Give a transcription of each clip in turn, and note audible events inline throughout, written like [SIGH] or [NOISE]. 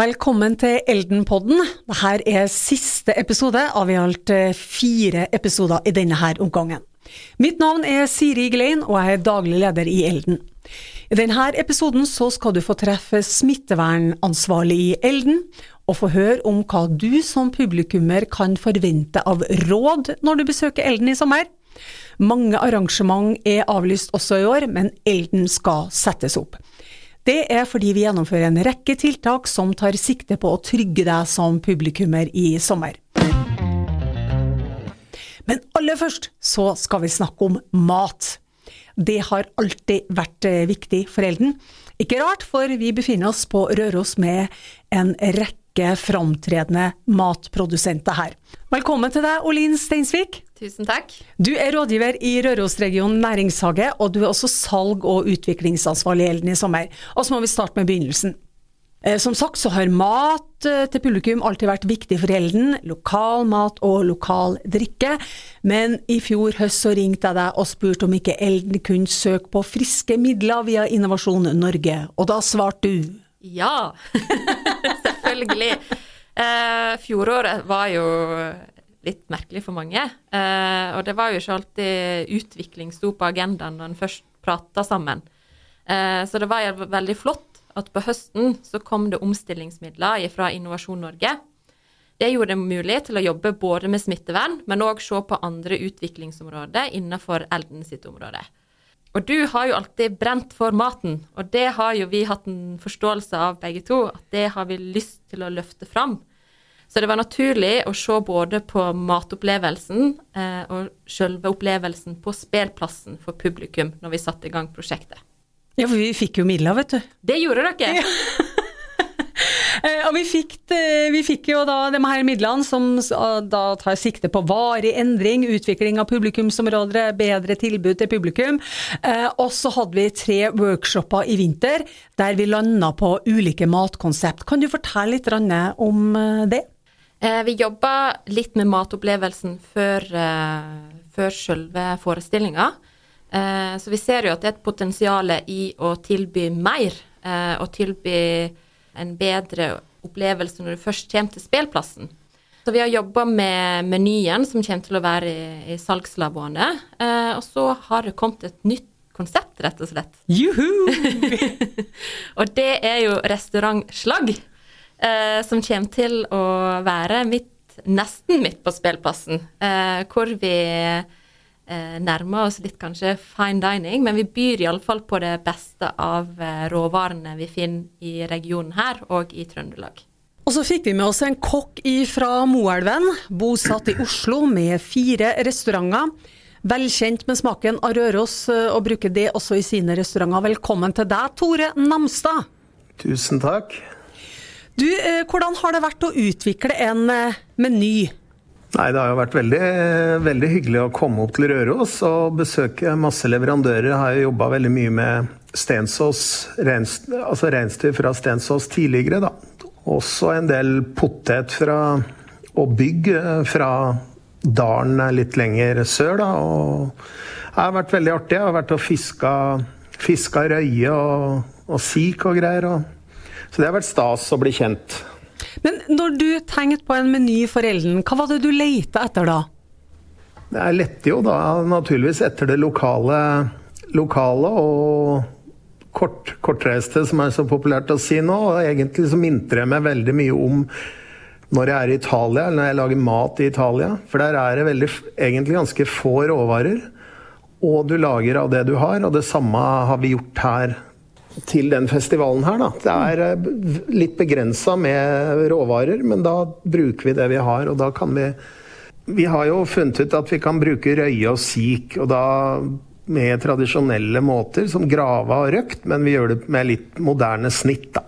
Velkommen til Eldenpodden. Dette er siste episode av i alt fire episoder i denne her omgangen. Mitt navn er Siri Glein, og jeg er daglig leder i Elden. I denne episoden skal du få treffe smittevernansvarlig i Elden, og få høre om hva du som publikummer kan forvente av råd når du besøker Elden i sommer. Mange arrangement er avlyst også i år, men Elden skal settes opp. Det er fordi vi gjennomfører en rekke tiltak som tar sikte på å trygge deg som publikummer i sommer. Men aller først så skal vi snakke om mat. Det har alltid vært eh, viktig for Elden. Ikke rart, for vi befinner oss på Røros med en rekke rekke framtredende matprodusenter her. Velkommen til deg, Olin Steinsvik. Tusen takk. Du er rådgiver i Rørosregionen næringshage, og du er også salg- og utviklingsansvarlig i Elden i sommer. Og så må vi starte med begynnelsen. Eh, som sagt så har mat eh, til publikum alltid vært viktig for Elden. Lokal mat og lokal drikke. Men i fjor høst så ringte jeg deg og spurte om ikke Elden kunne søke på friske midler via Innovasjon Norge, og da svarte du ja, [LAUGHS] selvfølgelig. Eh, fjoråret var jo litt merkelig for mange. Og det var jo ikke alltid utvikling sto på agendaen når en først prata sammen. Så det var veldig flott at på høsten så kom det omstillingsmidler fra Innovasjon Norge. Det gjorde det mulig til å jobbe både med smittevern, men òg se på andre utviklingsområder innenfor Elden sitt område. Og du har jo alltid brent for maten, og det har jo vi hatt en forståelse av begge to, at det har vi lyst til å løfte fram. Så det var naturlig å se både på matopplevelsen eh, og selve opplevelsen på spillplassen for publikum når vi satte i gang prosjektet. Ja, for vi fikk jo midler, vet du. Det gjorde dere. Ja. [LAUGHS] Eh, og vi fikk, vi fikk, jo da de her midlene som da tar sikte på varig endring, utvikling av publikumsområder, bedre tilbud til publikum. Eh, og så hadde vi tre workshoper i vinter der vi landa på ulike matkonsept. Kan du fortelle litt om eh, det? Vi jobba litt med matopplevelsen før, før selve forestillinga. Så vi ser jo at det er et potensial i å tilby mer, og tilby en bedre opplevelse når du først kommer til spillplassen. Så vi har jobba med menyen, som kommer til å være i, i salgslaboene. Eh, og så har det kommet et nytt konsept, rett og slett. Juhu! [LAUGHS] og det er jo restaurantslag, eh, som kommer til å være mitt, nesten midt på spillplassen. Eh, hvor vi eh, nærmer oss litt kanskje fine dining, men vi byr iallfall på det beste av eh, råvarene vi finner i regionen her og i Trøndelag. Og så fikk vi med oss en kokk fra Moelven, bosatt i Oslo med fire restauranter. Velkjent med smaken av Røros, eh, og bruker det også i sine restauranter. Velkommen til deg, Tore Namstad. Tusen takk. Du, eh, hvordan har det vært å utvikle en eh, meny Nei, Det har jo vært veldig, veldig, hyggelig å komme opp til Røros og besøke masse leverandører. Jeg har jo jobba veldig mye med Stensås, altså reinsdyr fra Stensås tidligere. da. Også en del potet fra, og bygg fra dalen litt lenger sør. da, og Det har vært veldig artig. Jeg har vært og fiska, fiska røye og, og sik og greier. Og, så det har vært stas å bli kjent. Men når du tenkte på en meny for Elden, hva var det du leita etter da? Jeg lette jo da naturligvis etter det lokale, lokale og kort, kortreiste, som er så populært å si nå. Og egentlig så minter jeg meg veldig mye om når jeg er i Italia, eller når jeg lager mat i Italia. For der er det veldig, egentlig ganske få råvarer. Og du lager av det du har, og det samme har vi gjort her til den festivalen her, da. Det er eh, litt begrensa med råvarer, men da bruker vi det vi har, og da kan vi Vi har jo funnet ut at vi kan bruke røye og sik, og da med tradisjonelle måter, som grava og røkt, men vi gjør det med litt moderne snitt, da.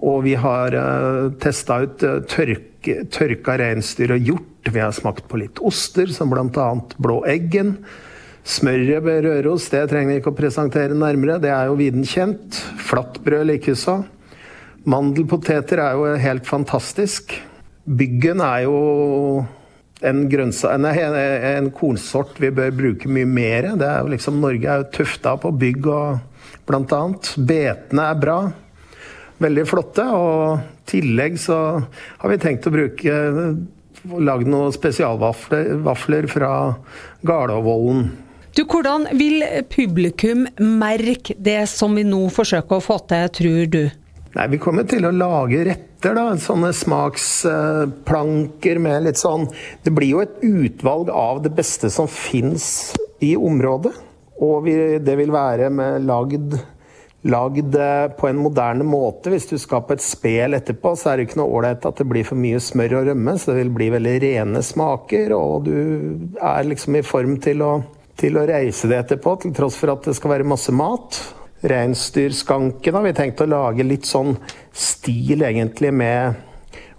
Og vi har uh, eh, testa ut uh, tørk, tørka reinsdyr og hjort. Vi har smakt på litt oster, som bl.a. Blå Eggen Smøret ved Røros det trenger vi ikke å presentere nærmere, det er jo viden kjent. Flatbrød likeså. Mandelpoteter er jo helt fantastisk. Byggen er jo en, grønnsa, nei, en kornsort vi bør bruke mye mer. Er liksom, Norge er jo tufta på bygg og blant annet. Betene er bra. Veldig flotte. Og i tillegg så har vi tenkt å bruke Lagd noen spesialvafler fra Gardavollen. Du, Hvordan vil publikum merke det som vi nå forsøker å få til, tror du? Nei, Vi kommer til å lage retter, da. Sånne smaksplanker med litt sånn Det blir jo et utvalg av det beste som fins i området. Og vi, det vil være med lagd, lagd på en moderne måte. Hvis du skal på et spel etterpå, så er det ikke noe ålreit at det blir for mye smør og rømme. Så det vil bli veldig rene smaker, og du er liksom i form til å til å reise det etterpå, til tross for at det skal være masse mat. Reinsdyrskanken har vi tenkt å lage litt sånn stil, egentlig, med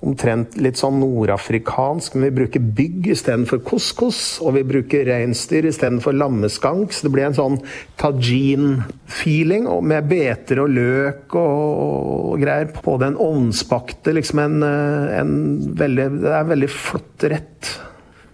omtrent litt sånn nordafrikansk. Men vi bruker bygg istedenfor couscous, og vi bruker reinsdyr istedenfor lammeskank. Så det blir en sånn tajin-feeling med beter og løk og, greier på den ovnsbakte. Liksom en, en veldig Det er en veldig flott rett.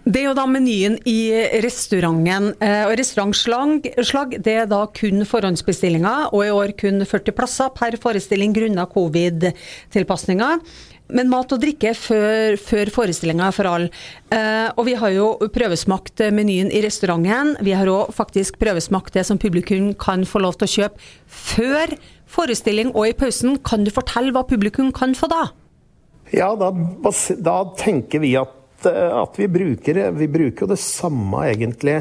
Det er jo da menyen i restauranten. Eh, og Restaurantslag det er da kun forhåndsbestillinger, og i år kun 40 plasser per forestilling grunnet covid-tilpasninger. Men mat og drikke før, før forestillinga for alle. Eh, og vi har jo prøvesmakt menyen i restauranten. Vi har òg faktisk prøvesmakt det som publikum kan få lov til å kjøpe før forestilling og i pausen. Kan du fortelle hva publikum kan få da? Ja, da, da tenker vi at at vi bruker, vi bruker jo det samme, egentlig,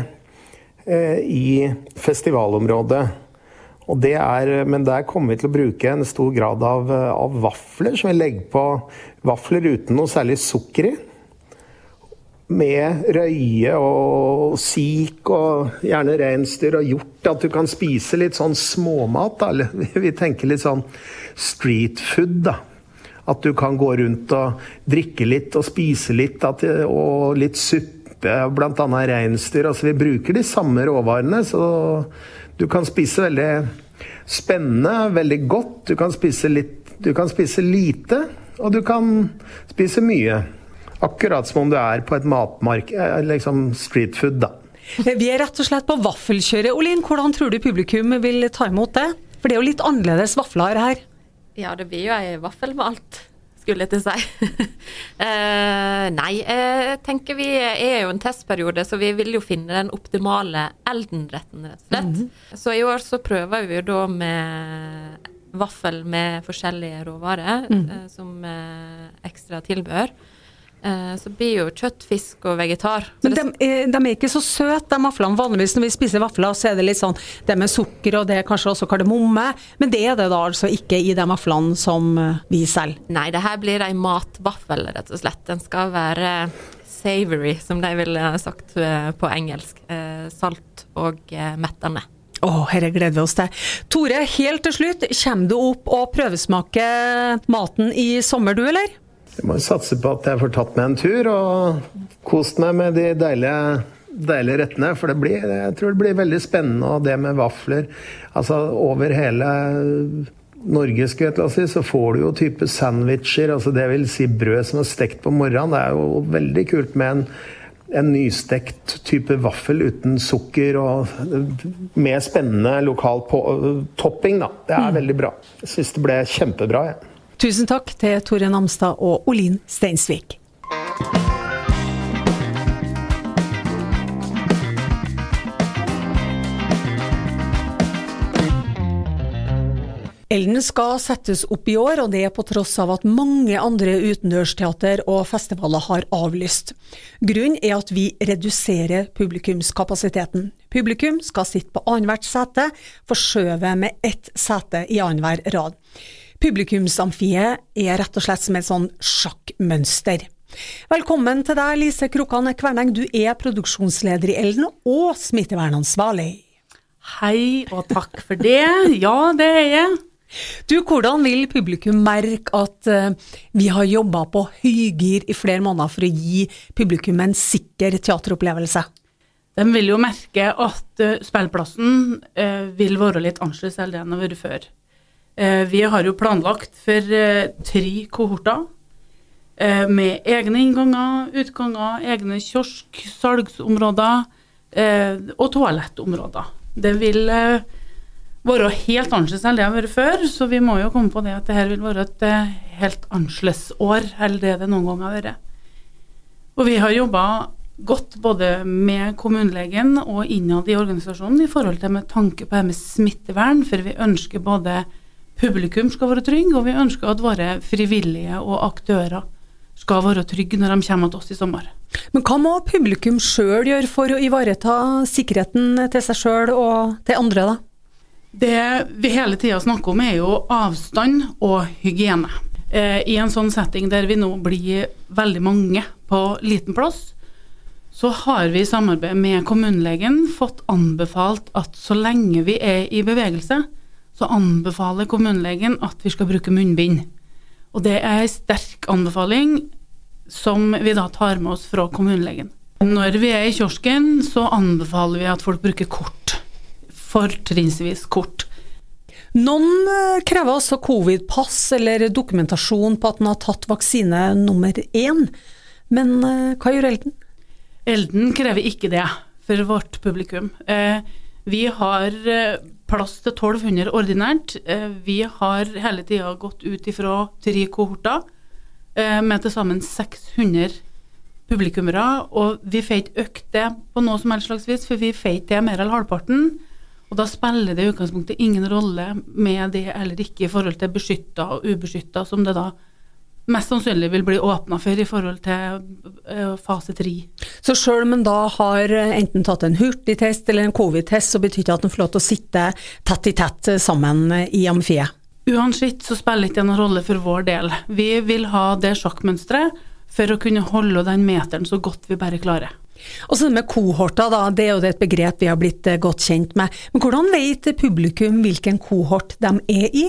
eh, i festivalområdet. Og det er, men der kommer vi til å bruke en stor grad av, av vafler, som vi legger på vafler uten noe særlig sukker i. Med røye og sik og gjerne reinsdyr og hjort. At du kan spise litt sånn småmat. Da. [LAUGHS] Vi tenker litt sånn street food, da. At du kan gå rundt og drikke litt og spise litt, og litt suppe, bl.a. reinsdyr. Altså, vi bruker de samme råvarene, så du kan spise veldig spennende, veldig godt. Du kan spise, litt, du kan spise lite, og du kan spise mye. Akkurat som om du er på et matmark, eh, liksom street food, da. Vi er rett og slett på vaffelkjøret. Olin, hvordan tror du publikum vil ta imot det? For det er jo litt annerledes vafler her. Ja, det blir jo ei vaffel med alt, skulle jeg til å si. uh, [LAUGHS] nei, jeg tenker vi er jo en testperiode, så vi vil jo finne den optimale Elden-retten, rett og slett. Mm -hmm. Så i år så prøver vi jo da med vaffel med forskjellige råvarer mm. uh, som uh, ekstra tilbør. Eh, så blir jo kjøtt, fisk og vegetar. Men de, de, er ikke så søte, de vaflene. Vanligvis når vi spiser vafler, så er det litt sånn det med sukker og det er kanskje også kardemomme. Men det er det da altså ikke i de vaflene som eh, vi selger. Nei, det her blir ei matvaffel, rett og slett. Den skal være savory, som de ville sagt eh, på engelsk. Salt og mettende. Å, oh, dette gleder vi oss til. Tore, helt til slutt, kommer du opp og prøvesmaker maten i sommer, du, eller? Jeg må satse på at jeg får tatt meg en tur og kost meg med de deilige, deilige rettene. For det blir, jeg tror det blir veldig spennende, og det med vafler altså over hele Norge si, så får du jo type sandwicher, altså det vil si brød som er stekt på morgenen. Det er jo veldig kult med en, en nystekt type vaffel uten sukker og med spennende lokal på, topping. Da. Det er mm. veldig bra. Jeg syns det ble kjempebra. Jeg. Ja. Tusen takk til Tore Namstad og Olin Steinsvik. Elden skal settes opp i år, og det er på tross av at mange andre utendørsteater og festivaler har avlyst. Grunnen er at vi reduserer publikumskapasiteten. Publikum skal sitte på annethvert sete, forskjøvet med ett sete i annenhver rad. Publikumsamfiet er rett og slett som et sånn sjakkmønster. Velkommen til deg, Lise Krokan Kverneng. Du er produksjonsleder i Elden og smittevernansvarlig. Hei, og takk for det. Ja, det er jeg. Du, Hvordan vil publikum merke at uh, vi har jobba på høygir i flere måneder for å gi publikum en sikker teateropplevelse? De vil jo merke at uh, spillplassen uh, vil være litt annerledes enn det den har vært før. Uh, vi har jo planlagt for tre kohorter med egne innganger, utganger, egne kiosk, salgsområder og toalettområder. Det vil være helt annerledes enn det har vært før, så vi må jo komme på det at dette vil være et helt annerledes år enn det det noen gang har vært. Og vi har jobba godt både med kommunelegen og innad i organisasjonen i forhold til med tanke på det med smittevern, for vi ønsker både publikum skal være trygg, og vi ønsker at våre frivillige og aktører skal være trygge når de kommer til oss i sommer. Men hva må publikum sjøl gjøre for å ivareta sikkerheten til seg sjøl og til andre, da? Det vi hele tida snakker om er jo avstand og hygiene. Eh, I en sånn setting der vi nå blir veldig mange på liten plass, så har vi i samarbeid med kommunelegen fått anbefalt at så lenge vi er i bevegelse, så anbefaler kommunelegen at vi skal bruke munnbind. Og det er en sterk anbefaling som vi da tar med oss fra kommunelegen. Når vi er i kiosken, så anbefaler vi at folk bruker kort. Fortrinnsvis kort. Noen eh, krever altså covid-pass eller dokumentasjon på at en har tatt vaksine nummer én. Men eh, hva gjør Elden? Elden krever ikke det for vårt publikum. Eh, vi har plass til 1200 ordinært. Eh, vi har hele tida gått ut ifra tre kohorter med til sammen 600 publikummere. Og vi får ikke økt det på noe som helst slags vis, for vi får ikke det mer enn halvparten. Og da spiller det i utgangspunktet ingen rolle med det eller ikke i forhold til beskytta og ubeskytta, som det da mest sannsynlig vil bli åpna for i forhold til uh, fase tre. Så sjøl om en da har eh, enten tatt en hurtigtest eller en covid-test, så betyr det at en får lov til å sitte tett i tett eh, sammen i amfiet? Uansett så spiller ikke det noen rolle for vår del. Vi vil ha det sjakkmønsteret for å kunne holde den meteren så godt vi bare klarer. Og så med kohorter, da, det er jo et begrep vi har blitt godt kjent med. Men hvordan vet publikum hvilken kohort de er i?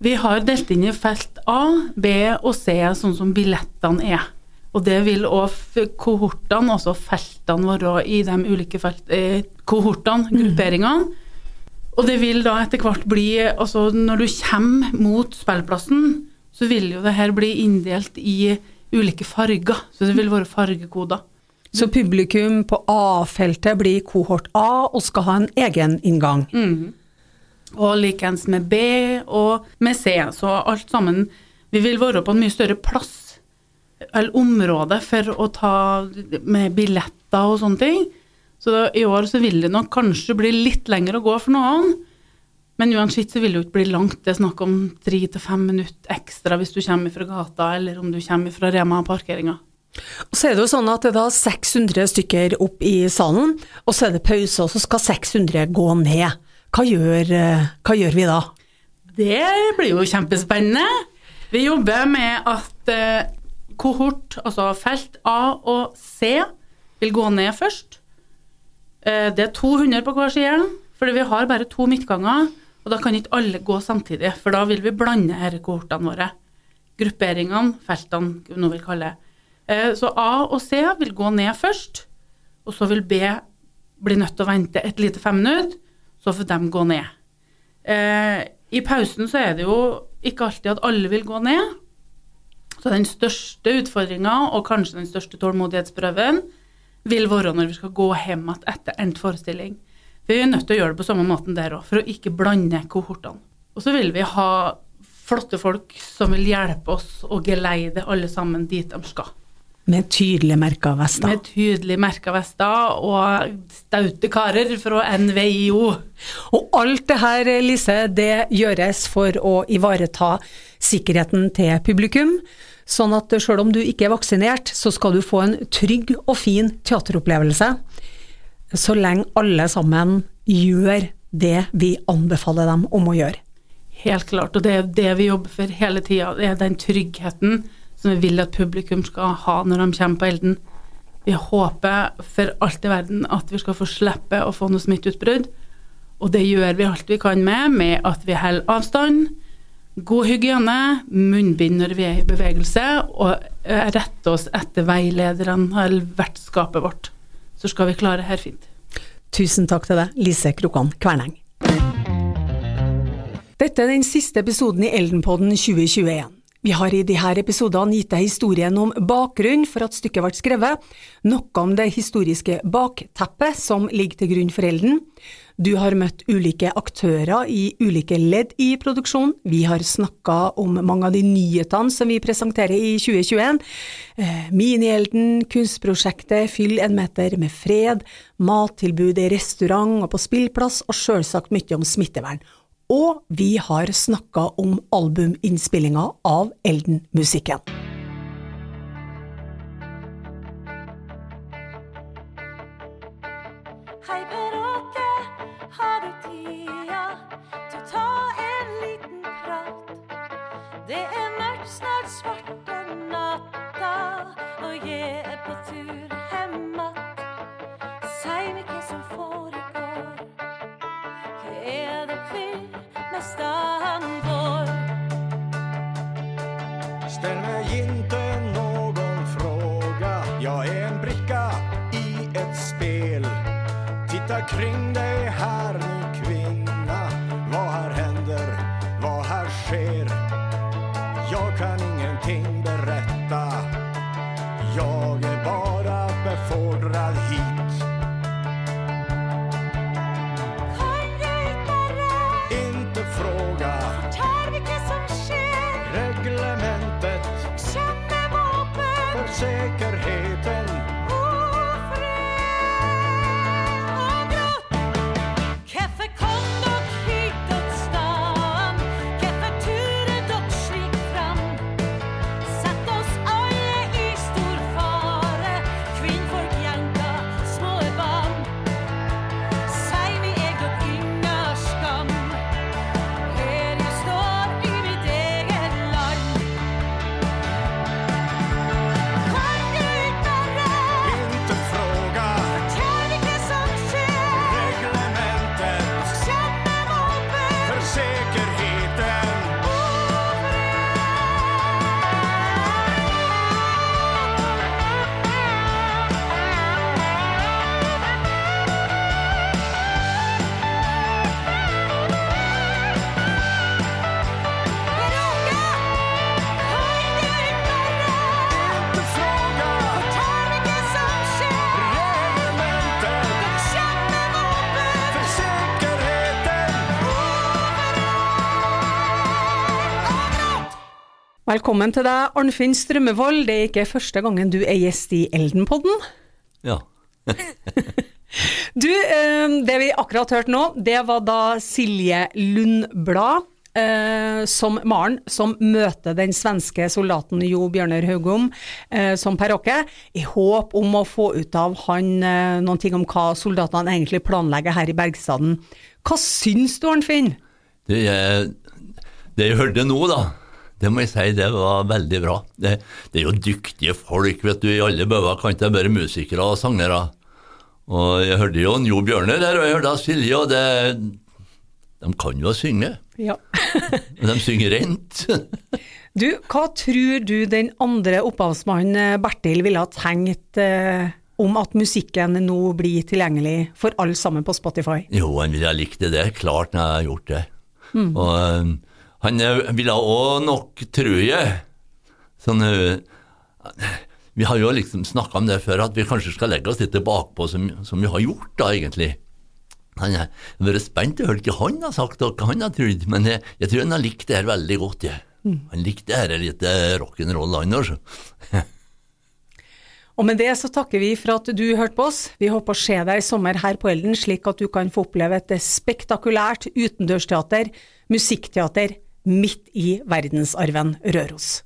Vi har delt inn i felt A, B og C, sånn som billettene er. Og det vil òg kohortene, altså feltene, våre i de ulike felt, eh, kohortene, mm. grupperingene. Og det vil da etter hvert bli Altså når du kommer mot spillplassen, så vil jo det her bli inndelt i ulike farger. Så det vil være fargekoder. Så publikum på A-feltet blir kohort A og skal ha en egen inngang? Mm og likeens med B og med C. Så alt sammen Vi vil være på en mye større plass eller område for å ta med billetter og sånne ting. Så i år så vil det nok kanskje bli litt lenger å gå for noen. Men uansett så vil det jo ikke bli langt. Det er snakk om tre til fem minutter ekstra hvis du kommer fra gata, eller om du kommer fra Rema-parkeringa. Så er det jo sånn at det er da 600 stykker opp i salen, og så er det pause, og så skal 600 gå ned. Hva gjør, eh, hva gjør, vi da? Det blir jo kjempespennende. Vi jobber med at eh, kohort, altså felt A og C, vil gå ned først. Eh, det er 200 på hver side, fordi vi har bare to midtganger. Og da kan ikke alle gå samtidig, for da vil vi blande her kohortene våre. Grupperingene, feltene, noe vi kaller det. Så A og C vil gå ned først, og så vil B bli nødt til å vente et lite fem minutter så får de gå ned. Eh, I pausen så er det jo ikke alltid at alle vil gå ned. Så den største utfordringa, og kanskje den største tålmodighetsprøven, vil være når vi skal gå hjem igjen etter endt forestilling. For vi er nødt til å gjøre det på samme måten der òg, for å ikke blande kohortene. Og så vil vi ha flotte folk som vil hjelpe oss å geleide alle sammen dit de skal. Med tydelig merka vester. Med tydelig merka vester og staute karer fra NVIO. Og alt det her, Lise, det gjøres for å ivareta sikkerheten til publikum. Sånn at sjøl om du ikke er vaksinert, så skal du få en trygg og fin teateropplevelse. Så lenge alle sammen gjør det vi anbefaler dem om å gjøre. Helt klart, og det er det vi jobber for hele tida. Det er den tryggheten som vi vil at publikum skal ha når de kommer på Elden. Vi håper for alt i verden at vi skal få slippe å få noe smitteutbrudd. Og det gjør vi alt vi kan med, med at vi holder avstand, god hygiene, munnbind når vi er i bevegelse, og retter oss etter veilederne eller vertskapet vårt. Så skal vi klare det her fint. Tusen takk til deg, Lise Krokan Kverneng. Dette er den siste episoden i Eldenpodden 2021. Vi har i disse episodene gitt deg historien om bakgrunnen for at stykket ble skrevet, noe om det historiske bakteppet som ligger til grunn for Elden. Du har møtt ulike aktører i ulike ledd i produksjonen. Vi har snakka om mange av de nyhetene som vi presenterer i 2021. Minielden, kunstprosjektet Fyll en meter med fred, mattilbud i restaurant og på spillplass, og sjølsagt mye om smittevern. Og vi har snakka om albuminnspillinga av Elden-musikken. Hei, Per Åke, har du tida til å ta en liten prat? Det er mørkt, snart svarte natta, og jeg er på tur staden vår? Ställ mig inte Velkommen til deg, Arnfinn Strømmevold. Det er ikke første gangen du er gjest i Eldenpodden. Ja. [LAUGHS] Du, eh, det vi akkurat hørte nå, det var da Silje Lundblad eh, som Maren, som møter den svenske soldaten Jo Bjørner Haugom eh, som Per i håp om å få ut av han noen ting om hva soldatene egentlig planlegger her i Bergstaden. Hva syns du, Arnfinn? Det, jeg, det jeg hørte nå, da, det må jeg si, det var veldig bra. Det, det er jo dyktige folk, vet du, i alle bauger kan ikke være musikere og sangere. Og jeg hørte jo Jo Bjørner der, og jeg hørte Silje, og det De kan jo synge. Ja. Men [LAUGHS] de synger rent. [LAUGHS] Du, hva tror du den andre opphavsmannen eh, Bertil ville ha tenkt eh, om at musikken nå blir tilgjengelig for alle sammen på Spotify? Jo, han ville ha likt det, det er klart han har gjort det. Og eh, han eh, ville òg nok, tror jeg Sånn eh, Vi har jo liksom snakka om det før, at vi kanskje skal legge oss litt bakpå, som, som vi har gjort, da, egentlig. Han har vært spent, jeg hørte ikke han har sagt noe han har trodd, men jeg, jeg tror han har likt det her veldig godt. Jeg. Han likte det her litt eh, rock'n'roll, han også. [LAUGHS] Og med det så takker vi for at du hørte på oss. Vi håper å se deg i sommer her på Elden, slik at du kan få oppleve et spektakulært utendørsteater, musikkteater, midt i verdensarven Røros.